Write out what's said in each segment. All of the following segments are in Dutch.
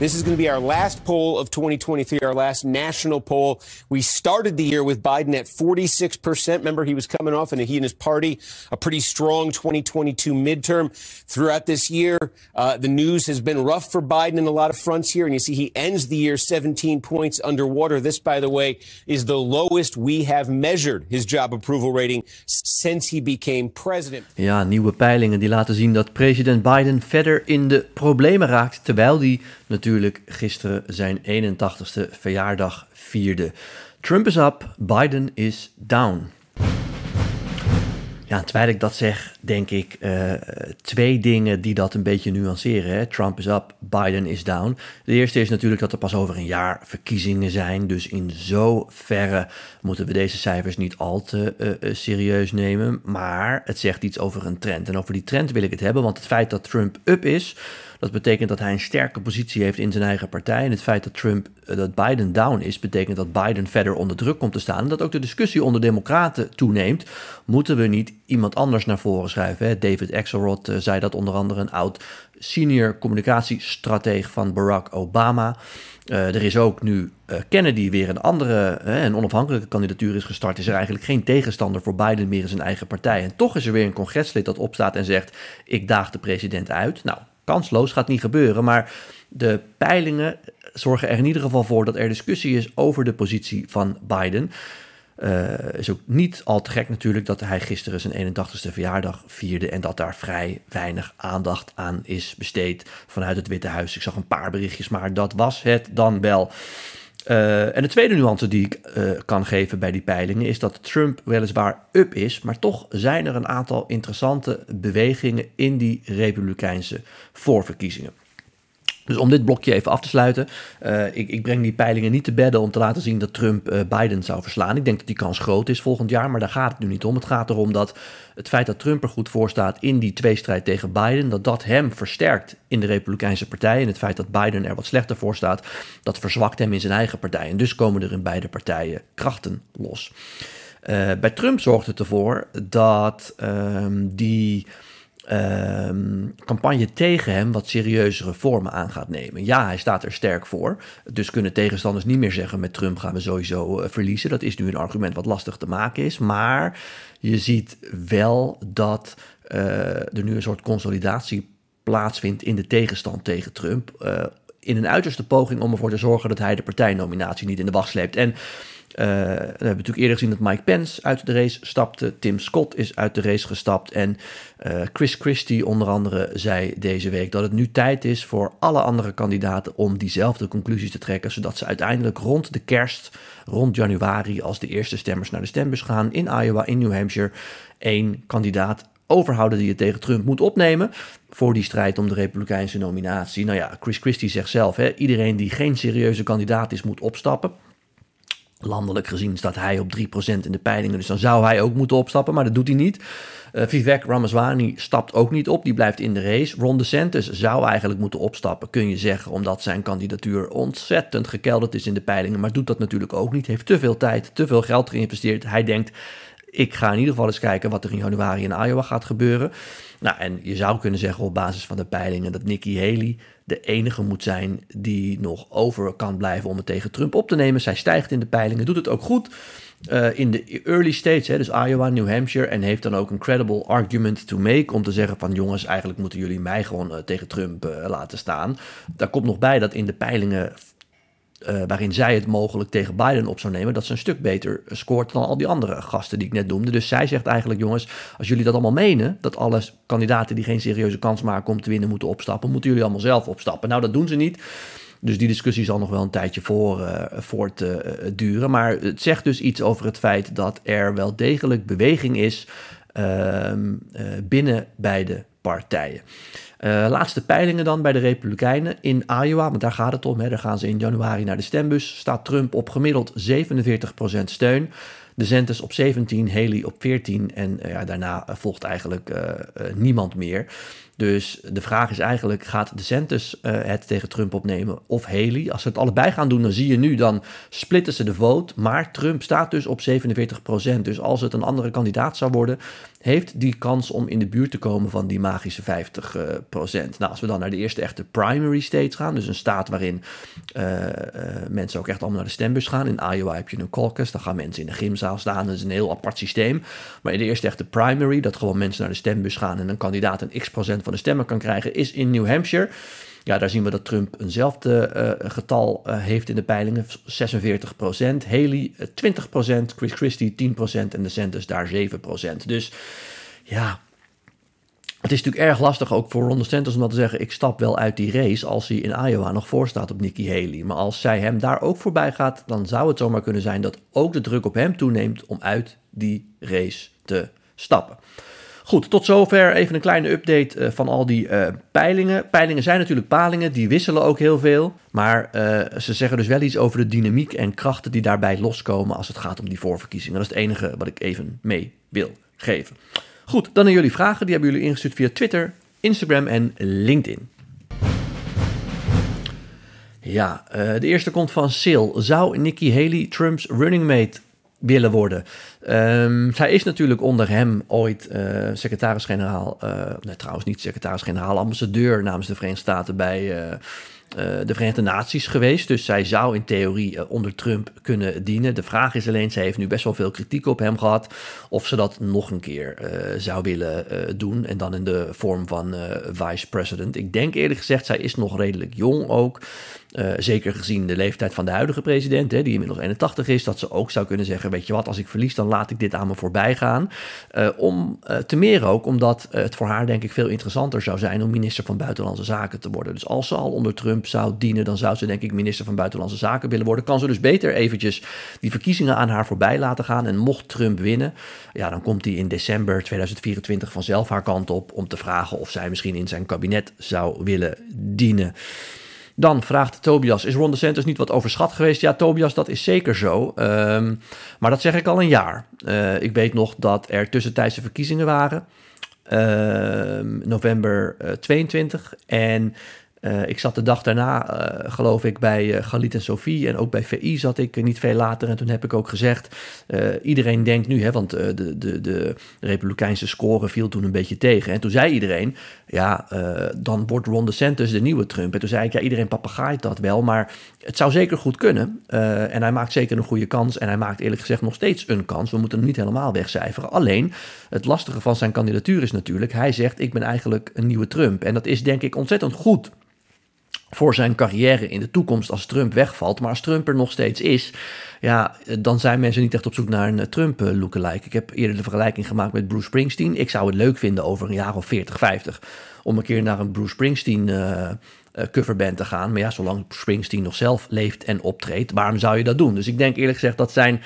This is going to be our last poll of 2023, our last national poll. We started the year with Biden at 46%. Remember, he was coming off, and he and his party, a pretty strong 2022 midterm. Throughout this year, uh, the news has been rough for Biden in a lot of fronts here, and you see he ends the year 17 points underwater. This, by the way, is the lowest we have measured his job approval rating since he became president. Ja, nieuwe peilingen die laten zien dat president Biden verder in de problemen raakt, terwijl hij natuurlijk gisteren zijn 81ste verjaardag vierde. Trump is up, Biden is down. Ja, terwijl ik dat zeg, denk ik uh, twee dingen die dat een beetje nuanceren. Hè? Trump is up, Biden is down. De eerste is natuurlijk dat er pas over een jaar verkiezingen zijn. Dus in zoverre moeten we deze cijfers niet al te uh, serieus nemen. Maar het zegt iets over een trend. En over die trend wil ik het hebben, want het feit dat Trump up is dat betekent dat hij een sterke positie heeft in zijn eigen partij. En het feit dat Trump, eh, dat Biden down is, betekent dat Biden verder onder druk komt te staan. En dat ook de discussie onder democraten toeneemt. Moeten we niet iemand anders naar voren schuiven? David Axelrod eh, zei dat onder andere een oud senior communicatiestratege van Barack Obama. Uh, er is ook nu Kennedy weer een andere, uh, een onafhankelijke kandidatuur is gestart. Is er eigenlijk geen tegenstander voor Biden meer in zijn eigen partij. En toch is er weer een congreslid dat opstaat en zegt: Ik daag de president uit. Nou, kansloos, gaat niet gebeuren. Maar de peilingen zorgen er in ieder geval voor dat er discussie is over de positie van Biden. Uh, is ook niet al te gek natuurlijk dat hij gisteren zijn 81ste verjaardag vierde en dat daar vrij weinig aandacht aan is besteed vanuit het Witte Huis. Ik zag een paar berichtjes, maar dat was het dan wel. Uh, en de tweede nuance die ik uh, kan geven bij die peilingen is dat Trump weliswaar up is, maar toch zijn er een aantal interessante bewegingen in die republikeinse voorverkiezingen. Dus om dit blokje even af te sluiten, uh, ik, ik, breng die peilingen niet te bedden om te laten zien dat Trump uh, Biden zou verslaan. Ik denk dat die kans groot is volgend jaar, maar daar gaat het nu niet om. Het gaat erom dat het feit dat Trump er goed voor staat in die tweestrijd tegen Biden, dat dat hem versterkt in de Republikeinse partij. En het feit dat Biden er wat slechter voor staat, dat verzwakt hem in zijn eigen partij. En dus komen er in beide partijen krachten los. Uh, bij Trump zorgt het ervoor dat ehm, die Ehm, campagne tegen hem wat serieuzere vormen aan gaat nemen. Ja, hij staat er sterk voor. Dus kunnen tegenstanders niet meer zeggen: met Trump gaan we sowieso uh, verliezen. Dat is nu een argument wat lastig te maken is. Maar je ziet wel dat uh, er nu een soort consolidatie plaatsvindt in de tegenstand tegen Trump. Uh, in een uiterste poging om ervoor te zorgen dat hij de partijnominatie niet in de wacht sleept. En we hebben natuurlijk eerder gezien dat Mike Pence uit de race stapte. Tim Scott is uit de race gestapt. En uh, Chris Christie onder andere zei deze week dat het nu tijd is voor alle andere kandidaten om diezelfde conclusies te trekken. Zodat ze uiteindelijk rond de kerst, rond januari, als de eerste stemmers naar de stembus gaan in Iowa, in New Hampshire, één kandidaat overhouden die je tegen Trump moet opnemen voor die strijd om de Republikeinse nominatie. Nou ja, Chris Christie zegt zelf, hè, iedereen die geen serieuze kandidaat is, moet opstappen. Landelijk gezien staat hij op 3% in de peilingen, dus dan zou hij ook moeten opstappen, maar dat doet hij niet. Uh, Vivek Ramaswamy stapt ook niet op, die blijft in de race. Ron DeSantis zou eigenlijk moeten opstappen, kun je zeggen, omdat zijn kandidatuur ontzettend gekelderd is in de peilingen, maar doet dat natuurlijk ook niet. Heeft te veel tijd, te veel geld geïnvesteerd. Hij denkt, ik ga in ieder geval eens kijken wat er in januari in Iowa gaat gebeuren. Nou, en je zou kunnen zeggen op basis van de peilingen dat Nikki Haley de enige moet zijn die nog over kan blijven om het tegen Trump op te nemen. Zij stijgt in de peilingen, doet het ook goed. Uh, in de early states, hè, dus Iowa, New Hampshire, en heeft dan ook een credible argument to make om te zeggen van jongens, eigenlijk moeten jullie mij gewoon uh, tegen Trump uh, laten staan. Daar komt nog bij dat in de peilingen uh, waarin zij het mogelijk tegen Biden op zou nemen, dat ze een stuk beter scoort dan al die andere gasten die ik net noemde. Dus zij zegt eigenlijk, jongens, als jullie dat allemaal menen, dat alle kandidaten die geen serieuze kans maken om te winnen moeten opstappen, moeten jullie allemaal zelf opstappen. Nou, dat doen ze niet. Dus die discussie zal nog wel een tijdje voor, uh, voortduren. Uh, maar het zegt dus iets over het feit dat er wel degelijk beweging is ehm, binnen beide partijen. Uh, laatste peilingen dan bij de Republikeinen in Iowa, want daar gaat het om. Hè. Daar gaan ze in januari naar de stembus. Staat Trump op gemiddeld 47% steun. De Zentus op 17, Haley op 14 en uh, ja, daarna volgt eigenlijk niemand meer. Dus de vraag is eigenlijk, gaat DeSantis uh, het tegen Trump opnemen of Haley? Als ze het allebei gaan doen, dan zie je nu, dan splitten ze de vote. Maar Trump staat dus op 47%. Dus als het een andere kandidaat zou worden, heeft die kans om in de buurt te komen van die magische 50%. Nou, als we dan naar de eerste echte primary states gaan, dus een staat waarin uh, mensen ook echt allemaal naar de stembus gaan. In Iowa heb je een caucus, dan gaan mensen in de gymzaal staan. Dat is een heel apart systeem. Maar in de eerste echte primary, dat gewoon mensen naar de stembus gaan en een kandidaat een x procent van de stemmen kan krijgen, is in New Hampshire. Ja, daar zien we dat Trump eenzelfde uh, getal uh, heeft in de peilingen, 46% Haley 20% Chris Christie 10% en DeSantis daar 7% Dus ja, het is natuurlijk erg lastig ook voor Ron DeSantis om dat te zeggen... ik stap wel uit die race als hij in Iowa nog voor staat op Nikki Haley. Maar als zij hem daar ook voorbij gaat... dan zou het zomaar kunnen zijn dat ook de druk op hem toeneemt... om uit die race te stappen. Goed, tot zover even een kleine update uh, van al die uh, peilingen. Peilingen zijn natuurlijk palingen, die wisselen ook heel veel. Maar uh, ze zeggen dus wel iets over de dynamiek en krachten die daarbij loskomen als het gaat om die voorverkiezingen. Dat is het enige wat ik even mee wil geven. Goed, dan naar jullie vragen. Die hebben jullie ingestuurd via Twitter, Instagram en LinkedIn. Ja, de eerste komt van Sil. Zou Nikki Haley Trumps running mate willen worden. Um, zij is natuurlijk onder hem ooit uh, secretaris-generaal, uh, nee, trouwens niet secretaris-generaal, ambassadeur namens de Verenigde Staten bij uh, de Verenigde Naties geweest. Dus zij zou in theorie onder Trump kunnen dienen. De vraag is alleen, zij heeft nu best wel veel kritiek op hem gehad, of ze dat nog een keer zou willen doen. En dan in de vorm van vice-president. Ik denk eerlijk gezegd, zij is nog redelijk jong ook. Uh, zeker gezien de leeftijd van de huidige president, hè, die inmiddels 81 is, dat ze ook zou kunnen zeggen: Weet je wat, als ik verlies, dan laat ik dit aan me voorbij gaan. Uh, om uh, te meer ook omdat het voor haar, denk ik, veel interessanter zou zijn om minister van Buitenlandse Zaken te worden. Dus als ze al onder Trump zou dienen, dan zou ze, denk ik, minister van Buitenlandse Zaken willen worden. Kan ze dus beter eventjes die verkiezingen aan haar voorbij laten gaan. En mocht Trump winnen, ja, dan komt hij in december 2024 vanzelf haar kant op om te vragen of zij misschien in zijn kabinet zou willen dienen. Dan vraagt Tobias, is Ron DeSantis niet wat overschat geweest? Ja, Tobias, dat is zeker zo. Um, maar dat zeg ik al een jaar. Uh, ik weet nog dat er tussentijdse verkiezingen waren. Uh, november uh, 22. En uh, ik zat de dag daarna, geloof ik, bij uh, Galit en Sophie en ook bij VI zat ik niet veel later. En toen heb ik ook gezegd, iedereen denkt nu, hè, want de, de, de Republikeinse score viel toen een beetje tegen. En toen zei iedereen, ja, dan wordt Ron DeSantis de nieuwe Trump. En toen zei ik, ja, iedereen papagaait dat wel, maar het zou zeker goed kunnen. en hij maakt zeker een goede kans en hij maakt eerlijk gezegd nog steeds een kans. We moeten hem niet helemaal wegcijferen. Alleen, het lastige van zijn kandidatuur is natuurlijk, hij zegt, ik ben eigenlijk een nieuwe Trump. En dat is denk ik ontzettend goed voor zijn carrière in de toekomst als Trump wegvalt. Maar als Trump er nog steeds is, ja, dan zijn mensen niet echt op zoek naar een Trump-lookalike. Ik heb eerder de vergelijking gemaakt met Bruce Springsteen. Ik zou het leuk vinden over een jaar of 40, 50 om een keer naar een Bruce Springsteen coverband te gaan. Maar ja, zolang Springsteen nog zelf leeft en optreedt, waarom zou je dat doen? Dus ik denk eerlijk gezegd dat zijn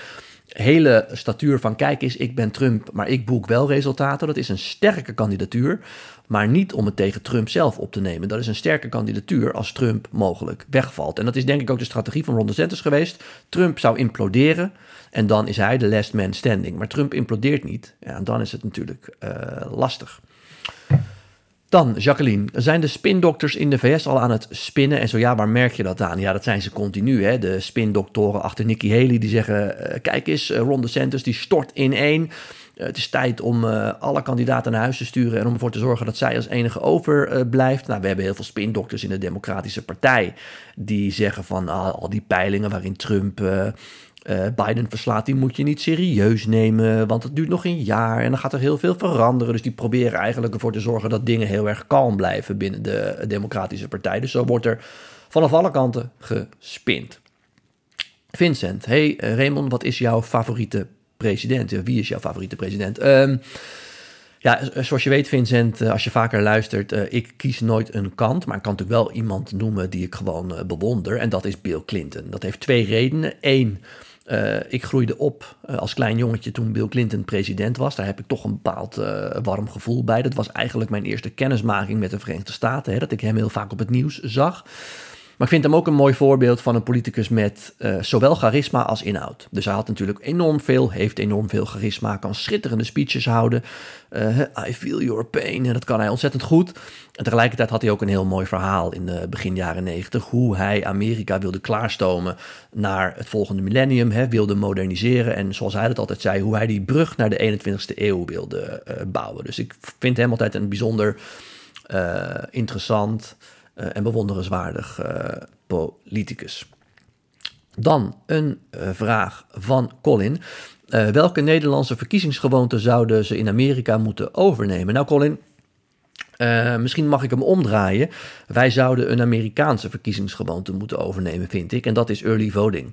hele statuur van kijk eens, ik ben Trump, maar ik boek wel resultaten. Dat is een sterke kandidatuur, maar niet om het tegen Trump zelf op te nemen. Dat is een sterke kandidatuur als Trump mogelijk wegvalt. En dat is denk ik ook de strategie van Ron DeSantis geweest. Trump zou imploderen en dan is hij de last man standing. Maar Trump implodeert niet. En dan is het natuurlijk uh, lastig. Dan, Jacqueline, zijn de spindokters in de VS al aan het spinnen? En zo ja, waar merk je dat aan? Ja, dat zijn ze continu. Hè? De spindoktoren achter Nikki Haley die zeggen... Uh, kijk eens, uh, Ron DeSantis die stort in één. Uh, het is tijd om alle kandidaten naar huis te sturen... en om ervoor te zorgen dat zij als enige overblijft. nou, we hebben heel veel spindokters in de Democratische Partij... die zeggen van ah, al die peilingen waarin Trump Biden verslaat, die moet je niet serieus nemen, want het duurt nog een jaar en dan gaat er heel veel veranderen. Dus die proberen eigenlijk ervoor te zorgen dat dingen heel erg kalm blijven binnen de Democratische Partij. Dus zo wordt er vanaf alle kanten gespind. Vincent, hey Raymond, wat is jouw favoriete president? Wie is jouw favoriete president? Um, ja, zoals je weet, Vincent, eh, als je vaker luistert, ik kies nooit een kant. Maar ik kan natuurlijk wel iemand noemen die ik gewoon bewonder. En dat is Bill Clinton. Dat heeft twee redenen. Eén, ik groeide op als klein jongetje toen Bill Clinton president was. Daar heb ik toch een bepaald warm gevoel bij. Dat was eigenlijk mijn eerste kennismaking met de Verenigde Staten. Hè, dat ik hem heel vaak op het nieuws zag. Maar ik vind hem ook een mooi voorbeeld van een politicus met uh, zowel charisma als inhoud. Dus hij had natuurlijk enorm veel, heeft enorm veel charisma, kan schitterende speeches houden. Uh, I feel your pain, en dat kan hij ontzettend goed. En tegelijkertijd had hij ook een heel mooi verhaal in de begin jaren negentig. Hoe hij Amerika wilde klaarstomen naar het volgende millennium, hè, wilde moderniseren. En zoals hij het altijd zei, hoe hij die brug naar de 21ste eeuw wilde uh, bouwen. Dus ik vind hem altijd een bijzonder interessant en bewonderenswaardig uh, politicus. Dan een uh, vraag van Colin. welke Nederlandse verkiezingsgewoonten zouden ze in Amerika moeten overnemen? Nou, Colin, misschien mag ik hem omdraaien. Wij zouden een Amerikaanse verkiezingsgewoonte moeten overnemen, vind ik. En dat is early voting.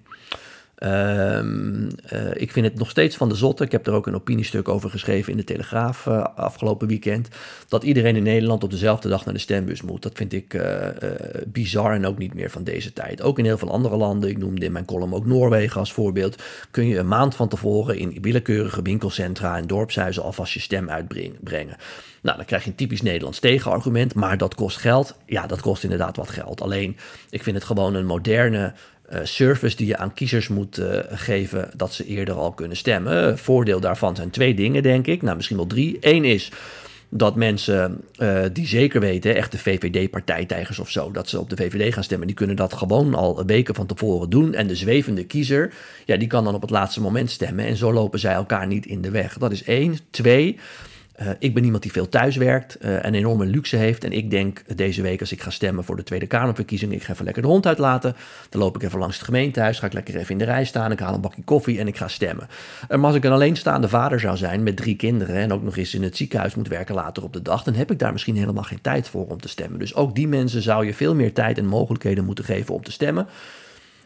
Um, uh, ik vind het nog steeds van de zotte. Ik heb er ook een opiniestuk over geschreven in de Telegraaf uh, afgelopen weekend. Dat iedereen in Nederland op dezelfde dag naar de stembus moet. Dat vind ik uh, bizar en ook niet meer van deze tijd. Ook in heel veel andere landen, ik noemde in mijn column ook Noorwegen als voorbeeld. Kun je een maand van tevoren in willekeurige winkelcentra en dorpshuizen alvast je stem uitbrengen. Nou, dan krijg je een typisch Nederlands tegenargument, maar dat kost geld. Ja, dat kost inderdaad wat geld. Alleen, ik vind het gewoon een moderne service die je aan kiezers moet uh, geven dat ze eerder al kunnen stemmen. voordeel daarvan zijn twee dingen, denk ik. Nou, misschien wel drie. Eén is dat mensen uh, die zeker weten, echt de VVD-partijtijgers of zo, dat ze op de VVD gaan stemmen, die kunnen dat gewoon al weken van tevoren doen. En de zwevende kiezer, ja, die kan dan op het laatste moment stemmen. En zo lopen zij elkaar niet in de weg. Dat is één. Twee. Uh, ik ben iemand die veel thuis werkt uh, en enorme luxe heeft. En ik denk deze week als ik ga stemmen voor de Tweede Kamerverkiezing, ik ga even lekker de hond uitlaten. Dan loop ik even langs het gemeentehuis, ga ik lekker even in de rij staan, ik haal een bakje koffie en ik ga stemmen. Uh, maar als ik een alleenstaande vader zou zijn met drie kinderen en ook nog eens in het ziekenhuis moet werken later op de dag, dan heb ik daar misschien helemaal geen tijd voor om te stemmen. Dus ook die mensen zou je veel meer tijd en mogelijkheden moeten geven om te stemmen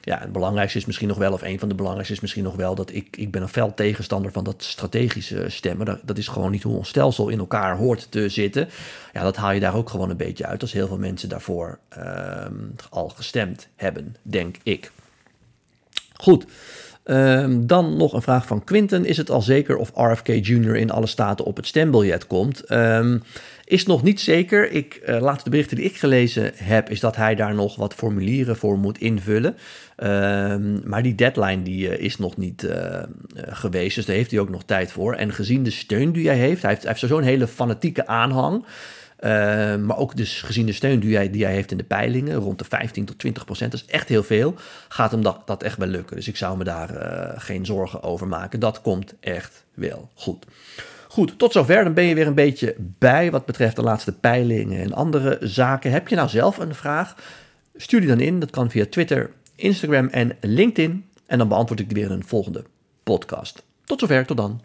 ja, het belangrijkste is misschien nog wel, of een van de belangrijkste is misschien nog wel, dat ik, ik ben een fel tegenstander van dat strategische stemmen. Dat, dat is gewoon niet hoe ons stelsel in elkaar hoort te zitten. Ja, dat haal je daar ook gewoon een beetje uit als heel veel mensen daarvoor uh, al gestemd hebben, denk ik. Goed. Um, dan nog een vraag van Quinten. Is het al zeker of RFK Jr. in alle staten op het stembiljet komt? Um, is nog niet zeker. Ik, uh, laatste berichten die ik gelezen heb, is dat hij daar nog wat formulieren voor moet invullen. Um, maar die deadline die, uh, is nog niet uh, geweest, dus daar heeft hij ook nog tijd voor. En gezien de steun die hij heeft, hij heeft, hij heeft hele fanatieke aanhang. Uh, maar ook dus gezien de steun die hij, die heeft in de peilingen, rond de 15 tot 20 procent, dat is echt heel veel, gaat hem dat, dat echt wel lukken. Dus ik zou me daar uh, geen zorgen over maken. Dat komt echt wel goed. Goed, tot zover. Dan ben je weer een beetje bij wat betreft de laatste peilingen en andere zaken. Heb je nou zelf een vraag? Stuur die dan in. Dat kan via Twitter, Instagram en LinkedIn. En dan beantwoord ik die weer in een volgende podcast. Tot zover, tot dan.